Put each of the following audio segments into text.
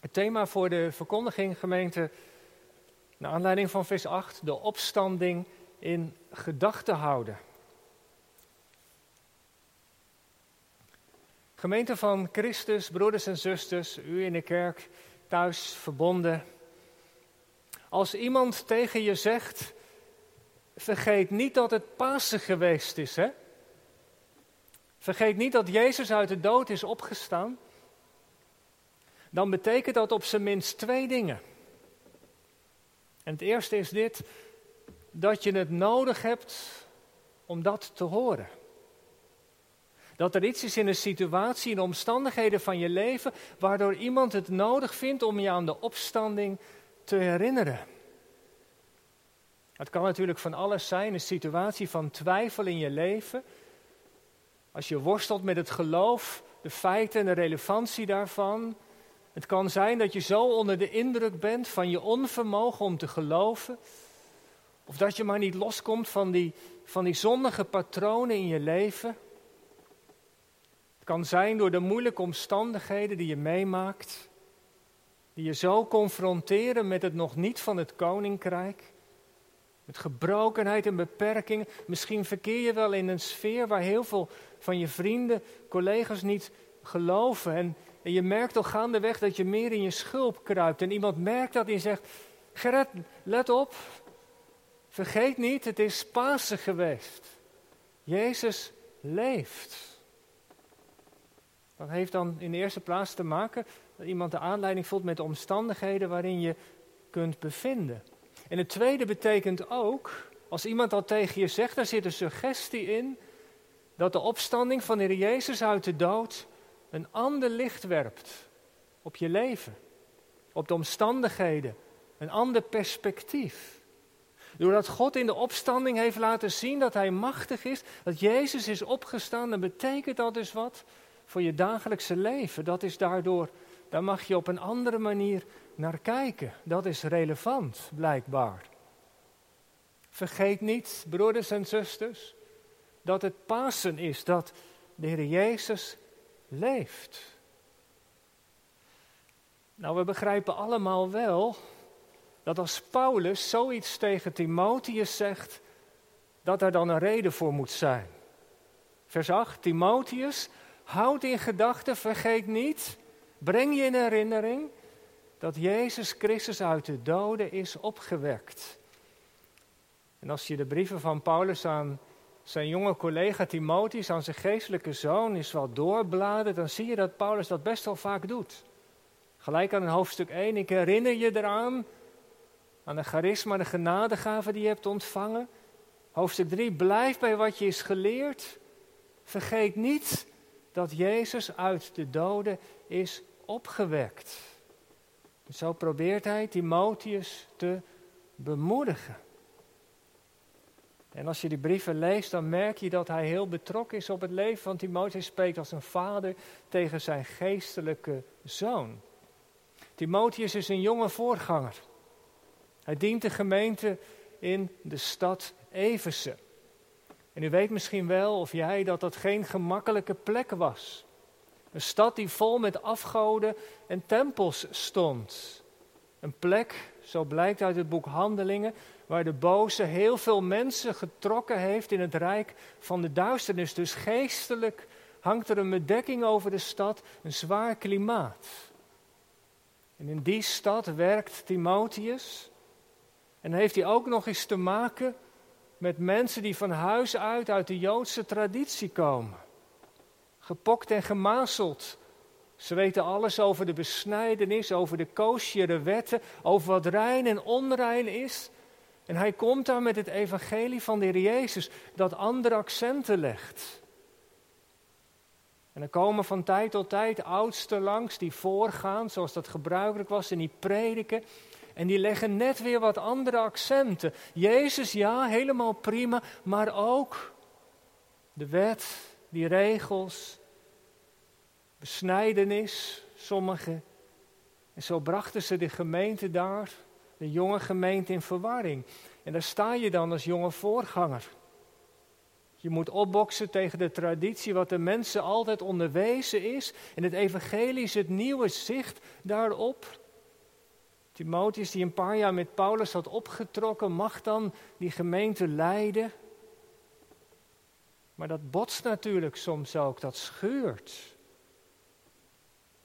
Het thema voor de verkondiging, gemeente, naar aanleiding van vers 8, de opstanding in gedachten houden. Gemeente van Christus, broeders en zusters, u in de kerk, thuis verbonden. Als iemand tegen je zegt, vergeet niet dat het Pasen geweest is, hè? Vergeet niet dat Jezus uit de dood is opgestaan. Dan betekent dat op zijn minst twee dingen. En het eerste is dit, dat je het nodig hebt om dat te horen. Dat er iets is in een situatie, in omstandigheden van je leven, waardoor iemand het nodig vindt om je aan de opstanding te herinneren. Het kan natuurlijk van alles zijn, een situatie van twijfel in je leven. Als je worstelt met het geloof, de feiten en de relevantie daarvan. Het kan zijn dat je zo onder de indruk bent van je onvermogen om te geloven. Of dat je maar niet loskomt van die, van die zondige patronen in je leven. Het kan zijn door de moeilijke omstandigheden die je meemaakt. Die je zo confronteren met het nog niet van het koninkrijk. Met gebrokenheid en beperkingen. Misschien verkeer je wel in een sfeer waar heel veel van je vrienden, collega's niet geloven. En, en je merkt al gaandeweg dat je meer in je schulp kruipt. En iemand merkt dat en zegt: Gerrit, let op. Vergeet niet, het is Pasen geweest. Jezus leeft. Dat heeft dan in de eerste plaats te maken dat iemand de aanleiding voelt met de omstandigheden waarin je kunt bevinden. En het tweede betekent ook, als iemand dat tegen je zegt, daar zit een suggestie in, dat de opstanding van de Heer Jezus uit de dood een ander licht werpt op je leven, op de omstandigheden, een ander perspectief. Doordat God in de opstanding heeft laten zien dat Hij machtig is, dat Jezus is opgestaan, dan betekent dat dus wat voor je dagelijkse leven. Dat is daardoor, daar mag je op een andere manier naar kijken. Dat is relevant, blijkbaar. Vergeet niet, broeders en zusters, dat het Pasen is, dat de Heer Jezus leeft. Nou, we begrijpen allemaal wel dat als Paulus zoiets tegen Timotheus zegt, dat er dan een reden voor moet zijn. Vers 8, Timotheus, houd in gedachten, vergeet niet, breng je in herinnering dat Jezus Christus uit de doden is opgewekt. En als je de brieven van Paulus aan zijn jonge collega Timotheus, aan zijn geestelijke zoon, is wel doorbladert, dan zie je dat Paulus dat best wel vaak doet. Gelijk aan hoofdstuk 1, ik herinner je eraan, aan de charisma, de genadegave die je hebt ontvangen. Hoofdstuk 3, blijf bij wat je is geleerd. Vergeet niet dat Jezus uit de doden is opgewekt. Zo probeert hij Timotheus te bemoedigen. En als je die brieven leest, dan merk je dat hij heel betrokken is op het leven van Timotheus. spreekt als een vader tegen zijn geestelijke zoon. Timotheus is een jonge voorganger. Hij dient de gemeente in de stad Eversen. En u weet misschien wel, of jij, dat dat geen gemakkelijke plek was. Een stad die vol met afgoden en tempels stond. Een plek, zo blijkt uit het boek Handelingen, waar de boze heel veel mensen getrokken heeft in het rijk van de duisternis. Dus geestelijk hangt er een bedekking over de stad, een zwaar klimaat. En in die stad werkt Timotheus. En heeft hij ook nog eens te maken met mensen die van huis uit uit de Joodse traditie komen. Gepokt en gemazeld. Ze weten alles over de besnijdenis, over de koosjere wetten, over wat rein en onrein is. En hij komt daar met het evangelie van de Heer Jezus, dat andere accenten legt. En er komen van tijd tot tijd oudsten langs die voorgaan, zoals dat gebruikelijk was, en die prediken. En die leggen net weer wat andere accenten. Jezus, ja, helemaal prima, maar ook de wet, die regels, besnijdenis, sommige. En zo brachten ze de gemeente daar, de jonge gemeente, in verwarring. En daar sta je dan als jonge voorganger. Je moet opboksen tegen de traditie wat de mensen altijd onderwezen is. En het evangelie is het nieuwe zicht daarop. Timotheus, die een paar jaar met Paulus had opgetrokken, mag dan die gemeente leiden. Maar dat botst natuurlijk soms ook, dat scheurt.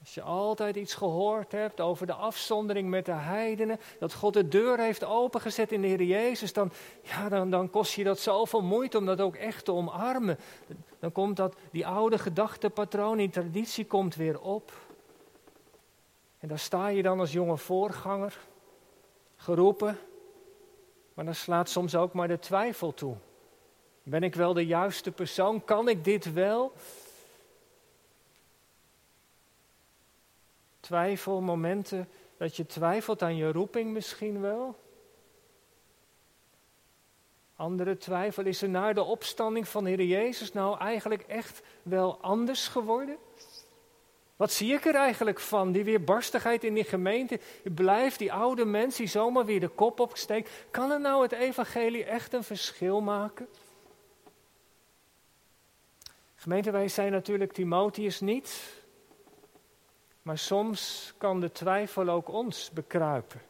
Als je altijd iets gehoord hebt over de afzondering met de heidenen, dat God de deur heeft opengezet in de Heer Jezus, dan, ja, dan, dan kost je dat zoveel moeite om dat ook echt te omarmen. Dan komt dat, die oude gedachtepatroon, die traditie komt weer op. En daar sta je dan als jonge voorganger, geroepen, maar dan slaat soms ook maar de twijfel toe. Ben ik wel de juiste persoon? Kan ik dit wel? Twijfel, momenten dat je twijfelt aan je roeping misschien wel. Andere twijfel, is er na de opstanding van Heer Jezus nou eigenlijk echt wel anders geworden? Wat zie ik er eigenlijk van? Die weerbarstigheid in die gemeente. Blijft die oude mens die zomaar weer de kop opsteekt. Kan er nou het evangelie echt een verschil maken? Gemeente, wij zijn natuurlijk Timotheus niet. Maar soms kan de twijfel ook ons bekruipen.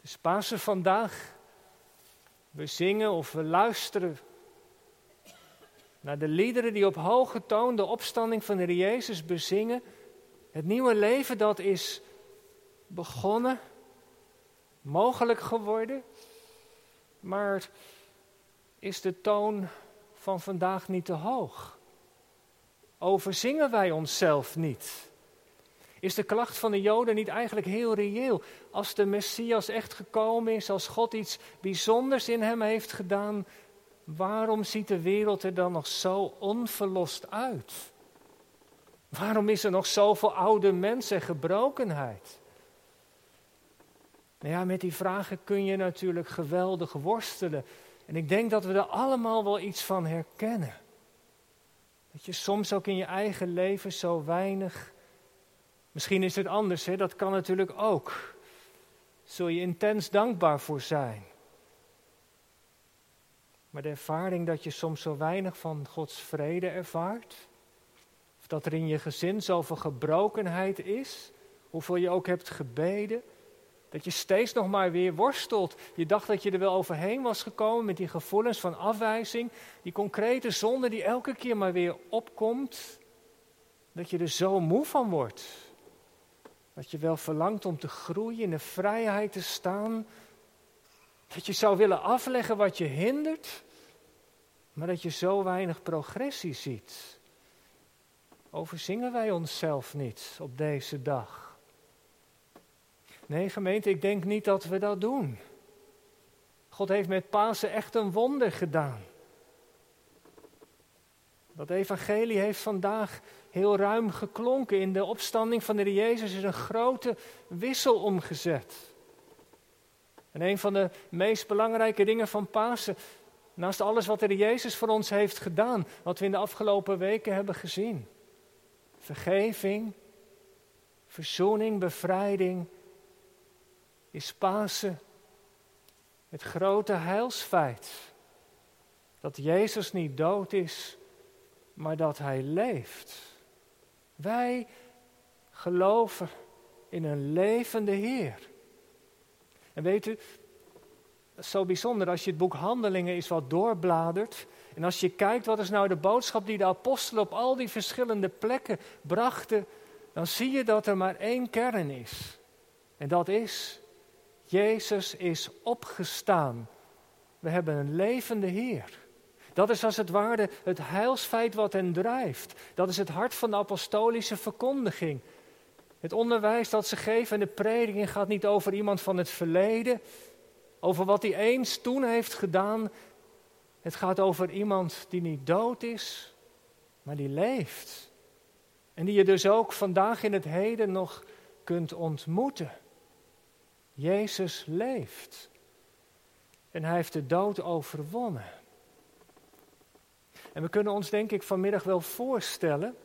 Dus Pasen vandaag. We zingen of we luisteren naar de liederen die op hoge toon de opstanding van de Jezus bezingen. Het nieuwe leven dat is begonnen, mogelijk geworden. Maar is de toon van vandaag niet te hoog? Overzingen wij onszelf niet? Is de klacht van de Joden niet eigenlijk heel reëel? Als de Messias echt gekomen is, als God iets bijzonders in hem heeft gedaan, waarom ziet de wereld er dan nog zo onverlost uit? Waarom is er nog zoveel oude mensen en gebrokenheid? Nou ja, met die vragen kun je natuurlijk geweldig worstelen. En ik denk dat we er allemaal wel iets van herkennen. Dat je soms ook in je eigen leven zo weinig. Misschien is het anders, hè? dat kan natuurlijk ook. Zul je intens dankbaar voor zijn. Maar de ervaring dat je soms zo weinig van Gods vrede ervaart. Of dat er in je gezin zoveel gebrokenheid is. Hoeveel je ook hebt gebeden. Dat je steeds nog maar weer worstelt. Je dacht dat je er wel overheen was gekomen met die gevoelens van afwijzing. Die concrete zonde die elke keer maar weer opkomt. Dat je er zo moe van wordt. Dat je wel verlangt om te groeien, in de vrijheid te staan. Dat je zou willen afleggen wat je hindert. Maar dat je zo weinig progressie ziet. Overzingen wij onszelf niet op deze dag? Nee, gemeente, ik denk niet dat we dat doen. God heeft met Pasen echt een wonder gedaan. Dat evangelie heeft vandaag heel ruim geklonken. In de opstanding van de Jezus is een grote wissel omgezet. En een van de meest belangrijke dingen van Pasen, naast alles wat de Jezus voor ons heeft gedaan, wat we in de afgelopen weken hebben gezien. Vergeving, verzoening, bevrijding is Pasen het grote heilsfeit. Dat Jezus niet dood is, maar dat Hij leeft. Wij geloven in een levende Heer. En weet u, zo bijzonder als je het boek Handelingen is wat doorbladert. En als je kijkt wat is nou de boodschap die de apostelen op al die verschillende plekken brachten, dan zie je dat er maar één kern is. En dat is Jezus is opgestaan. We hebben een levende Heer. Dat is als het ware het heilsfeit wat hen drijft. Dat is het hart van de apostolische verkondiging. Het onderwijs dat ze geven en de prediking gaat niet over iemand van het verleden, over wat hij eens toen heeft gedaan. Het gaat over iemand die niet dood is, maar die leeft. En die je dus ook vandaag in het heden nog kunt ontmoeten. Jezus leeft. En hij heeft de dood overwonnen. En we kunnen ons denk ik vanmiddag wel voorstellen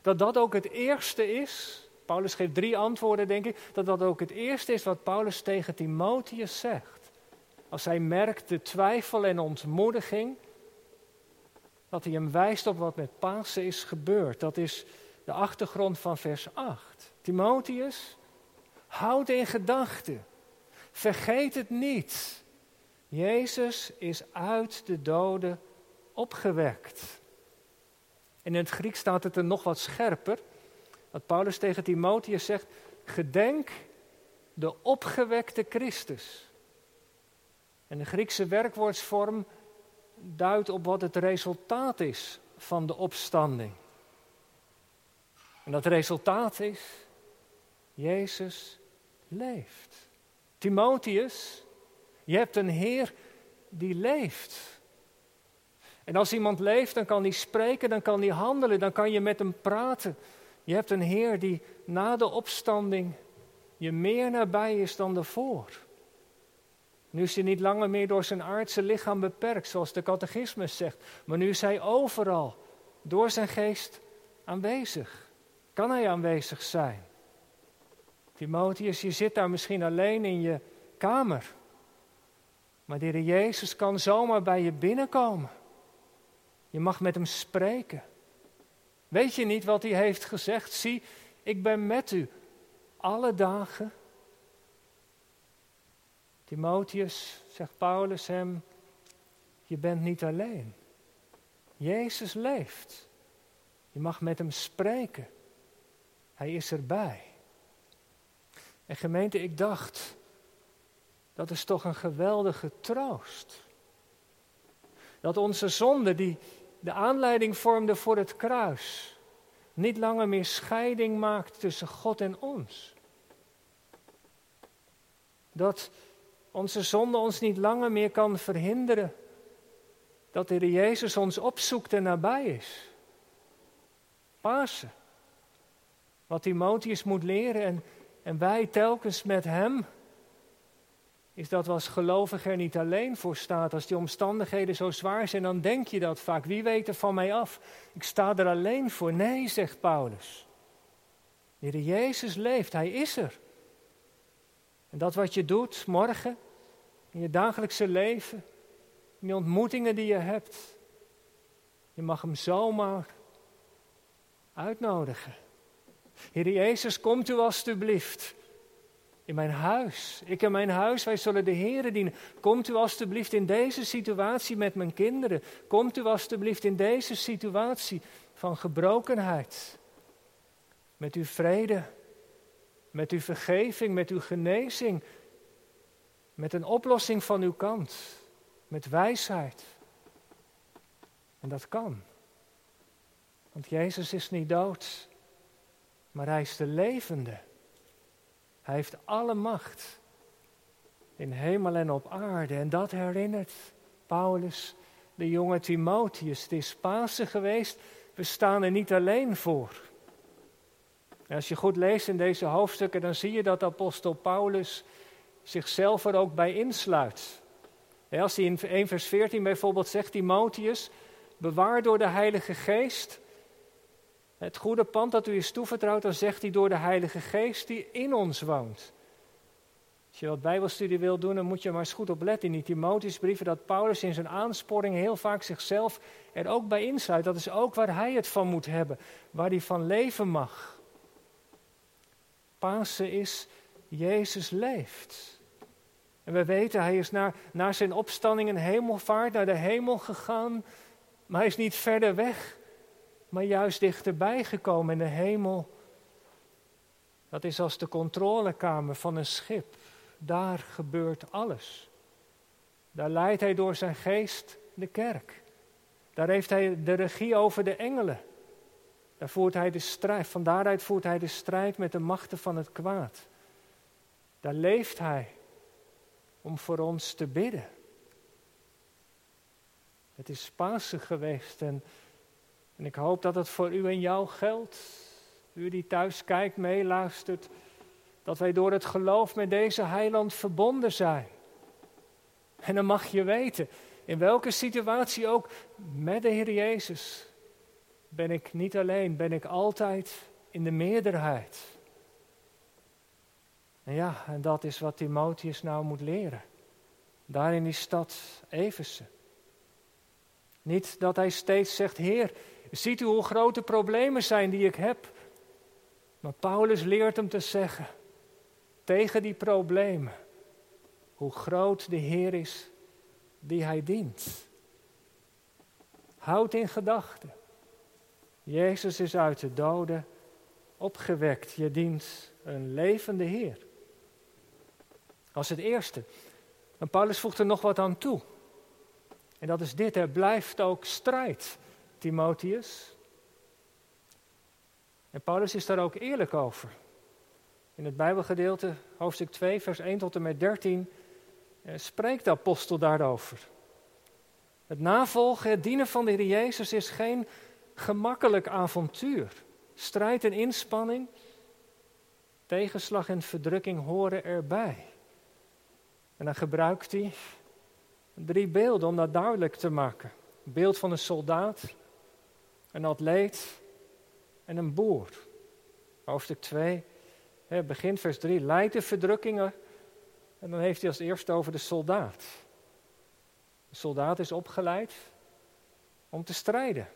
dat dat ook het eerste is. Paulus geeft drie antwoorden, denk ik. Dat dat ook het eerste is wat Paulus tegen Timotheus zegt. Als hij merkt de twijfel en ontmoediging. dat hij hem wijst op wat met Pasen is gebeurd. Dat is de achtergrond van vers 8. Timotheus, houd in gedachten. Vergeet het niet. Jezus is uit de doden opgewekt. in het Grieks staat het er nog wat scherper. Dat Paulus tegen Timotheus zegt: Gedenk de opgewekte Christus. En de Griekse werkwoordsvorm duidt op wat het resultaat is van de opstanding. En dat resultaat is, Jezus leeft. Timotheus, je hebt een Heer die leeft. En als iemand leeft, dan kan hij spreken, dan kan hij handelen, dan kan je met hem praten. Je hebt een Heer die na de opstanding je meer nabij is dan daarvoor. Nu is hij niet langer meer door zijn aardse lichaam beperkt, zoals de catechismus zegt. Maar nu is hij overal, door zijn geest aanwezig. Kan hij aanwezig zijn? Timotheus, je zit daar misschien alleen in je kamer. Maar de Jezus kan zomaar bij je binnenkomen. Je mag met hem spreken. Weet je niet wat hij heeft gezegd? Zie, ik ben met u alle dagen. Timotheus, zegt Paulus hem, je bent niet alleen. Jezus leeft. Je mag met hem spreken. Hij is erbij. En gemeente, ik dacht, dat is toch een geweldige troost. Dat onze zonde, die de aanleiding vormde voor het kruis, niet langer meer scheiding maakt tussen God en ons. Dat onze zonde ons niet langer meer kan verhinderen dat de Jezus ons opzoekt en nabij is. Pasen. Wat Timotheus moet leren en, en wij telkens met hem, is dat we als er niet alleen voor staat. Als die omstandigheden zo zwaar zijn, dan denk je dat vaak. Wie weet er van mij af? Ik sta er alleen voor. Nee, zegt Paulus. De Heer Jezus leeft, Hij is er. En dat wat je doet morgen, in je dagelijkse leven, in die ontmoetingen die je hebt, je mag Hem zomaar uitnodigen. Heer Jezus, komt u alstublieft in mijn huis. Ik en mijn huis, wij zullen de Heer dienen. Komt u alstublieft in deze situatie met mijn kinderen. Komt u alstublieft in deze situatie van gebrokenheid. Met uw vrede, met uw vergeving, met uw genezing. Met een oplossing van uw kant. Met wijsheid. En dat kan. Want Jezus is niet dood, maar hij is de levende. Hij heeft alle macht in hemel en op aarde. En dat herinnert Paulus, de jonge Timotheus. Het is Pasen geweest, we staan er niet alleen voor. En als je goed leest in deze hoofdstukken, dan zie je dat apostel Paulus zichzelf er ook bij insluit. Als hij in 1 vers 14 bijvoorbeeld zegt, Timotheus, bewaar door de Heilige Geest het goede pand dat u is toevertrouwd, dan zegt hij door de Heilige Geest die in ons woont. Als je wat Bijbelstudie wil doen, dan moet je maar eens goed opletten in die Timotheusbrieven dat Paulus in zijn aansporing heel vaak zichzelf er ook bij insluit. Dat is ook waar hij het van moet hebben, waar hij van leven mag. Pasen is Jezus leeft. En we weten, hij is naar, naar zijn opstanding en hemelvaart naar de hemel gegaan, maar hij is niet verder weg maar juist dichterbij gekomen in de hemel. Dat is als de controlekamer van een schip. Daar gebeurt alles. Daar leidt hij door zijn geest de kerk. Daar heeft hij de regie over de engelen. Daar voert hij de strijd. Van daaruit voert hij de strijd met de machten van het kwaad. Daar leeft hij om voor ons te bidden. Het is Pasen geweest en en ik hoop dat het voor u en jou geldt. U die thuis kijkt, meeluistert. Dat wij door het geloof met deze heiland verbonden zijn. En dan mag je weten, in welke situatie ook, met de Heer Jezus ben ik niet alleen, ben ik altijd in de meerderheid. En ja, en dat is wat Timotheus nou moet leren. Daar in die stad Eversen. Niet dat hij steeds zegt: Heer, ziet u hoe grote problemen zijn die ik heb? Maar Paulus leert hem te zeggen: tegen die problemen, hoe groot de Heer is die hij dient. Houd in gedachten. Jezus is uit de doden opgewekt. Je dient een levende Heer. Als het eerste. En Paulus voegt er nog wat aan toe. En dat is dit, er blijft ook strijd, Timotheus. En Paulus is daar ook eerlijk over. In het Bijbelgedeelte, hoofdstuk 2, vers 1 tot en met 13, eh, spreekt de apostel daarover. Het navolgen, het dienen van de Heer Jezus is geen gemakkelijk avontuur. Strijd en inspanning, tegenslag en verdrukking horen erbij. En dan gebruikt hij drie beelden om dat duidelijk te maken. Beeld van een soldaat, een atleet en een boer. Hoofdstuk 2, begint vers 3, leidt de verdrukkingen. En dan heeft hij als eerste over de soldaat. De soldaat is opgeleid om te strijden.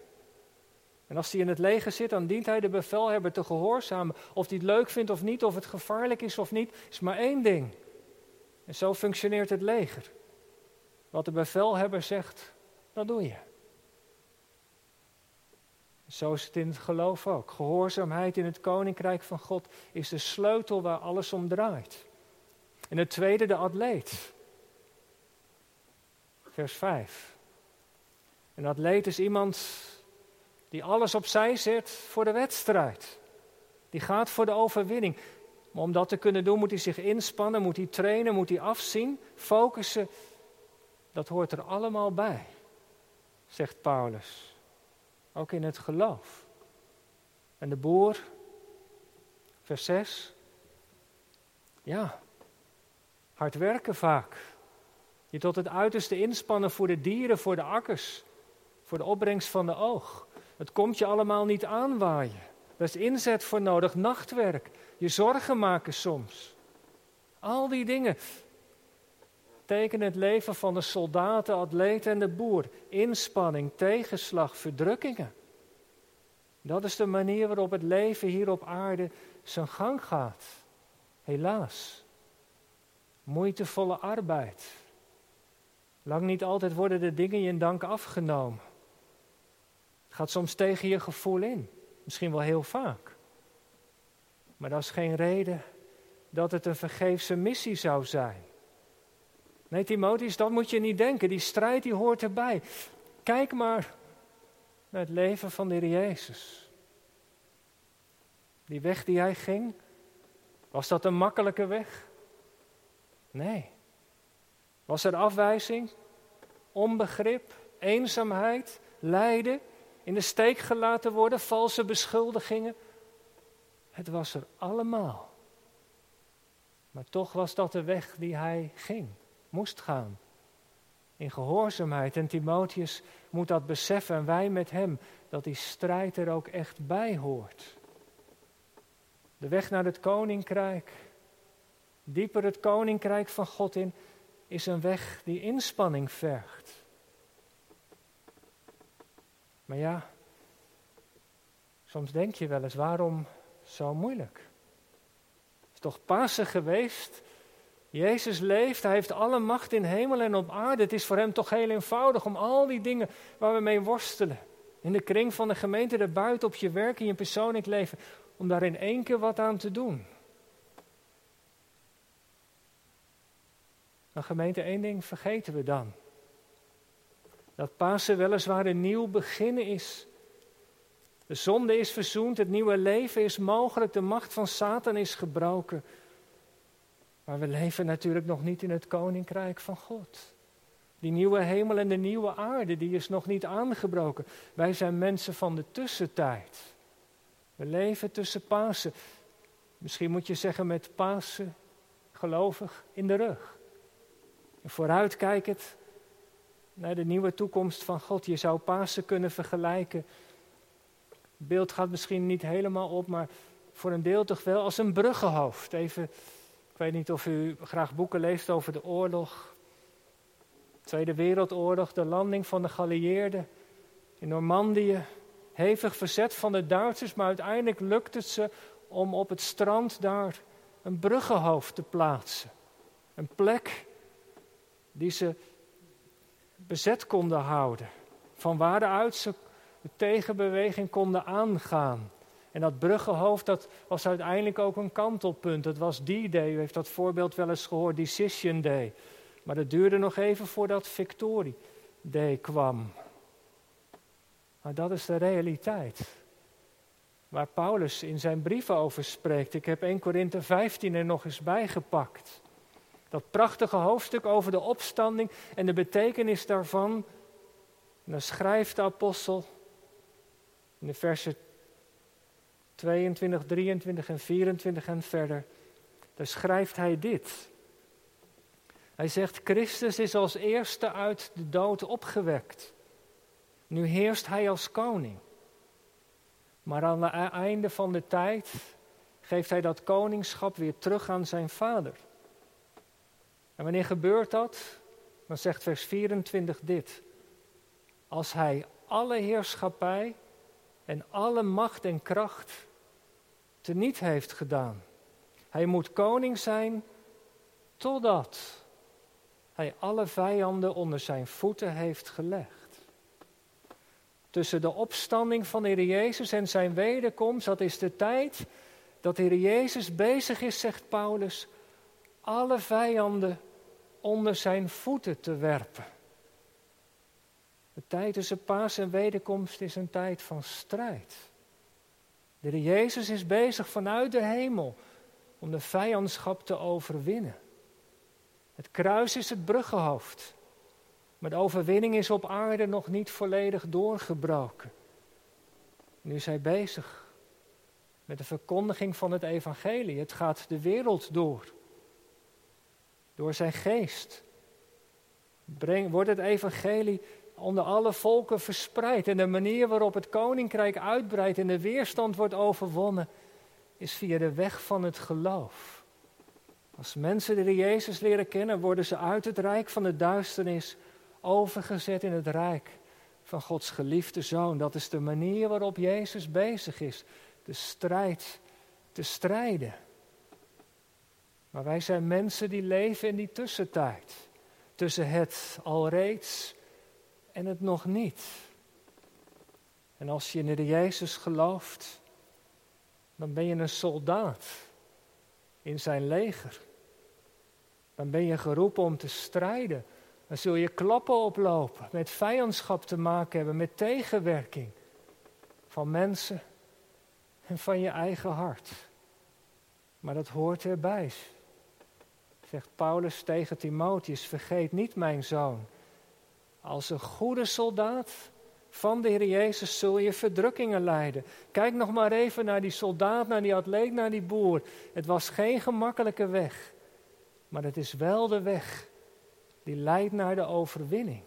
En als hij in het leger zit, dan dient hij de bevelhebber te gehoorzamen. Of hij het leuk vindt of niet, of het gevaarlijk is of niet, is maar één ding. En zo functioneert het leger. Wat de bevelhebber zegt, dat doe je. Zo is het in het geloof ook. Gehoorzaamheid in het koninkrijk van God is de sleutel waar alles om draait. En het tweede, de atleet. Vers 5. Een atleet is iemand die alles opzij zet voor de wedstrijd. Die gaat voor de overwinning. Maar om dat te kunnen doen moet hij zich inspannen, moet hij trainen, moet hij afzien, focussen. Dat hoort er allemaal bij, zegt Paulus. Ook in het geloof. En de boer, vers 6. Ja, hard werken vaak. Je tot het uiterste inspannen voor de dieren, voor de akkers, voor de opbrengst van de oog. Het komt je allemaal niet aanwaaien. Daar is inzet voor nodig, nachtwerk, je zorgen maken soms. Al die dingen tekenen het leven van de soldaat, de atleet en de boer. Inspanning, tegenslag, verdrukkingen. Dat is de manier waarop het leven hier op aarde zijn gang gaat. Helaas. Moeitevolle arbeid. Lang niet altijd worden de dingen je in dank afgenomen. Het gaat soms tegen je gevoel in. Misschien wel heel vaak. Maar dat is geen reden dat het een vergeefse missie zou zijn. Nee, Timotheus, dat moet je niet denken. Die strijd die hoort erbij. Kijk maar naar het leven van de Heer Jezus. Die weg die hij ging, was dat een makkelijke weg? Nee. Was er afwijzing, onbegrip, eenzaamheid, lijden, in de steek gelaten worden, valse beschuldigingen? Het was er allemaal. Maar toch was dat de weg die hij ging moest gaan. In gehoorzaamheid. En Timotheus moet dat beseffen en wij met hem, dat die strijd er ook echt bij hoort. De weg naar het koninkrijk, dieper het koninkrijk van God in, is een weg die inspanning vergt. Maar ja, soms denk je wel eens, waarom zo moeilijk? Het is toch Pasen geweest Jezus leeft, hij heeft alle macht in hemel en op aarde. Het is voor hem toch heel eenvoudig om al die dingen waar we mee worstelen, in de kring van de gemeente, erbuiten, op je werk, in je persoonlijk leven, om daar in één keer wat aan te doen. Een gemeente, één ding vergeten we dan. Dat Pasen weliswaar een nieuw beginnen is. De zonde is verzoend, het nieuwe leven is mogelijk, de macht van Satan is gebroken. Maar we leven natuurlijk nog niet in het koninkrijk van God. Die nieuwe hemel en de nieuwe aarde, die is nog niet aangebroken. Wij zijn mensen van de tussentijd. We leven tussen Pasen. Misschien moet je zeggen met Pasen gelovig in de rug. En vooruitkijkend naar de nieuwe toekomst van God. Je zou Pasen kunnen vergelijken. Het beeld gaat misschien niet helemaal op, maar voor een deel toch wel als een bruggenhoofd. Even ik weet niet of u graag boeken leest over de oorlog. Tweede Wereldoorlog, de landing van de geallieerden in Normandië. Hevig verzet van de Duitsers, maar uiteindelijk lukt het ze om op het strand daar een bruggenhoofd te plaatsen. Een plek die ze bezet konden houden. Van waaruit ze de tegenbeweging konden aangaan. En dat bruggenhoofd dat was uiteindelijk ook een kantelpunt. Dat was die day, u heeft dat voorbeeld wel eens gehoord, Decision Day. Maar het duurde nog even voordat Victory Day kwam. Maar dat is de realiteit. Waar Paulus in zijn brieven over spreekt. Ik heb 1 Korinthe 15 er nog eens bijgepakt. Dat prachtige hoofdstuk over de opstanding en de betekenis daarvan. En dan schrijft de apostel in de versen 22, 23 en 24 en verder. Daar schrijft hij dit. Hij zegt, Christus is als eerste uit de dood opgewekt. Nu heerst hij als koning. Maar aan het einde van de tijd geeft hij dat koningschap weer terug aan zijn vader. En wanneer gebeurt dat? Dan zegt vers 24 dit. Als hij alle heerschappij en alle macht en kracht teniet heeft gedaan. Hij moet koning zijn totdat hij alle vijanden onder zijn voeten heeft gelegd. Tussen de opstanding van de Heer Jezus en zijn wederkomst, dat is de tijd dat de Heer Jezus bezig is, zegt Paulus, alle vijanden onder zijn voeten te werpen. De tijd tussen paas en wederkomst is een tijd van strijd. De Jezus is bezig vanuit de hemel om de vijandschap te overwinnen. Het kruis is het bruggenhoofd. Maar de overwinning is op aarde nog niet volledig doorgebroken. Nu is hij bezig met de verkondiging van het evangelie. Het gaat de wereld door. Door zijn geest Breng, wordt het evangelie onder alle volken verspreid. En de manier waarop het koninkrijk uitbreidt en de weerstand wordt overwonnen, is via de weg van het geloof. Als mensen de Jezus leren kennen, worden ze uit het rijk van de duisternis overgezet in het rijk van Gods geliefde zoon. Dat is de manier waarop Jezus bezig is, de strijd te strijden. Maar wij zijn mensen die leven in die tussentijd. Tussen het alreeds en het nog niet. En als je in de Jezus gelooft, dan ben je een soldaat in zijn leger. Dan ben je geroepen om te strijden. Dan zul je klappen oplopen, met vijandschap te maken hebben, met tegenwerking van mensen en van je eigen hart. Maar dat hoort erbij zegt Paulus tegen Timotheus, vergeet niet mijn zoon. Als een goede soldaat van de Heer Jezus zul je verdrukkingen lijden. Kijk nog maar even naar die soldaat, naar die atleet, naar die boer. Het was geen gemakkelijke weg, maar het is wel de weg die leidt naar de overwinning.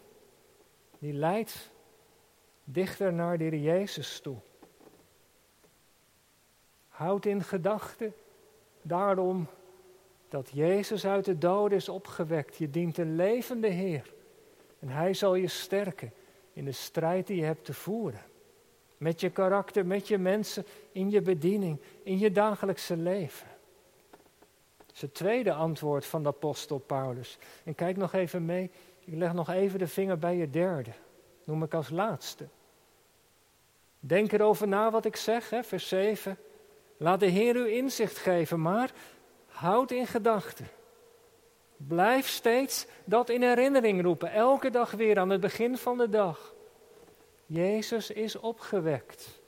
Die leidt dichter naar de Heer Jezus toe. Houd in gedachten daarom dat Jezus uit de doden is opgewekt. Je dient een levende Heer. En Hij zal je sterken in de strijd die je hebt te voeren. Met je karakter, met je mensen, in je bediening, in je dagelijkse leven. Dat is het tweede antwoord van de apostel Paulus. En kijk nog even mee, ik leg nog even de vinger bij je derde. Noem ik als laatste. Denk erover na wat ik zeg, hè, vers 7. Laat de Heer u inzicht geven, maar Houd in gedachten. Blijf steeds dat in herinnering roepen, elke dag weer aan het begin van de dag. Jezus is opgewekt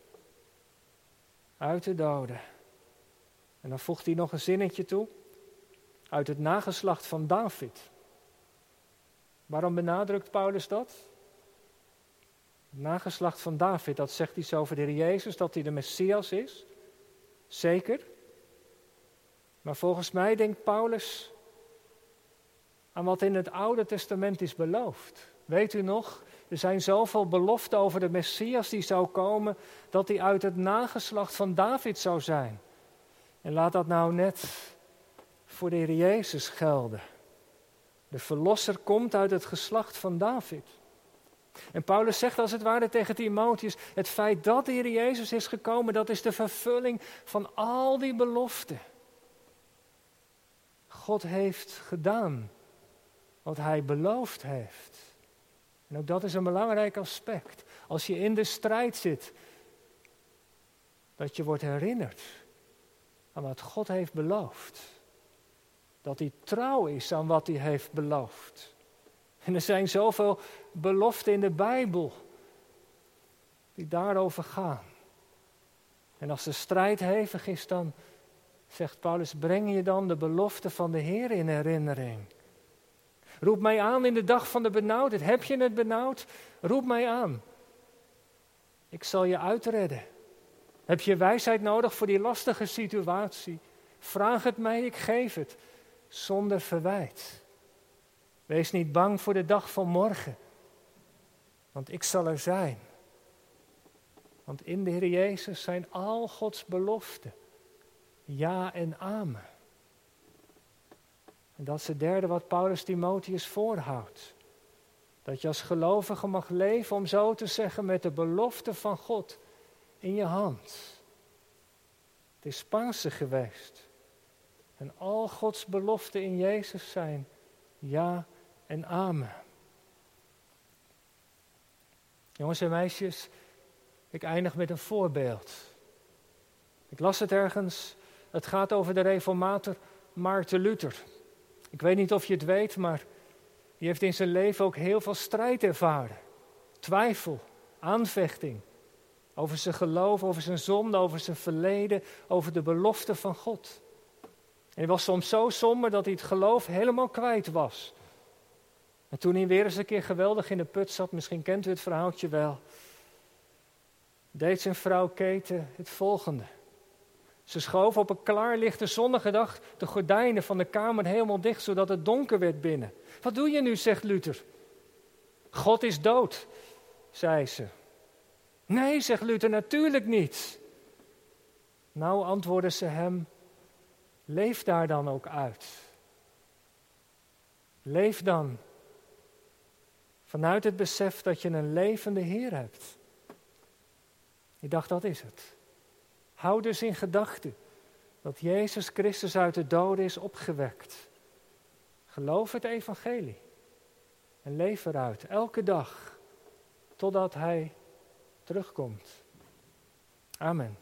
uit de doden. En dan voegt hij nog een zinnetje toe. Uit het nageslacht van David. Waarom benadrukt Paulus dat? Het nageslacht van David, dat zegt iets over de Heer Jezus, dat hij de Messias is. Zeker. Maar volgens mij denkt Paulus aan wat in het Oude Testament is beloofd. Weet u nog? Er zijn zoveel beloften over de Messias die zou komen, dat hij uit het nageslacht van David zou zijn. En laat dat nou net voor de Heer Jezus gelden. De verlosser komt uit het geslacht van David. En Paulus zegt als het ware tegen Timotheus: het feit dat de Heer Jezus is gekomen, dat is de vervulling van al die beloften. God heeft gedaan wat hij beloofd heeft. En ook dat is een belangrijk aspect. Als je in de strijd zit, dat je wordt herinnerd aan wat God heeft beloofd. Dat hij trouw is aan wat hij heeft beloofd. En er zijn zoveel beloften in de Bijbel die daarover gaan. En als de strijd hevig is, dan zegt Paulus, breng je dan de belofte van de Heer in herinnering. Roep mij aan in de dag van de benauwdheid. Heb je het benauwd? Roep mij aan. Ik zal je uitredden. Heb je wijsheid nodig voor die lastige situatie? Vraag het mij, ik geef het. Zonder verwijt. Wees niet bang voor de dag van morgen. Want ik zal er zijn. Want in de Heer Jezus zijn al Gods beloften. Ja en amen. En dat is het derde wat Paulus Timotheus voorhoudt. Dat je als gelovige mag leven, om zo te zeggen, met de belofte van God in je hand. Het is Pasen geweest. En al Gods beloften in Jezus zijn ja en amen. Jongens en meisjes, ik eindig met een voorbeeld. Ik las het ergens. Het gaat over de reformator Maarten Luther. Ik weet niet of je het weet, maar die heeft in zijn leven ook heel veel strijd ervaren. Twijfel, aanvechting. Over zijn geloof, over zijn zonde, over zijn verleden, over de belofte van God. En hij was soms zo somber dat hij het geloof helemaal kwijt was. En toen hij weer eens een keer geweldig in de put zat, misschien kent u het verhaaltje wel, deed zijn vrouw Keten het volgende. Ze schoof op een klaarlichte zonnige dag de gordijnen van de kamer helemaal dicht, zodat het donker werd binnen. Wat doe je nu, zegt Luther. God is dood, zei ze. Nee, zegt Luther, natuurlijk niet. Nou antwoordde ze hem, leef daar dan ook uit. Leef dan vanuit het besef dat je een levende Heer hebt. Ik dacht, dat is het. Houd dus in gedachten dat Jezus Christus uit de doden is opgewekt. Geloof het evangelie en leef eruit elke dag totdat Hij terugkomt. Amen.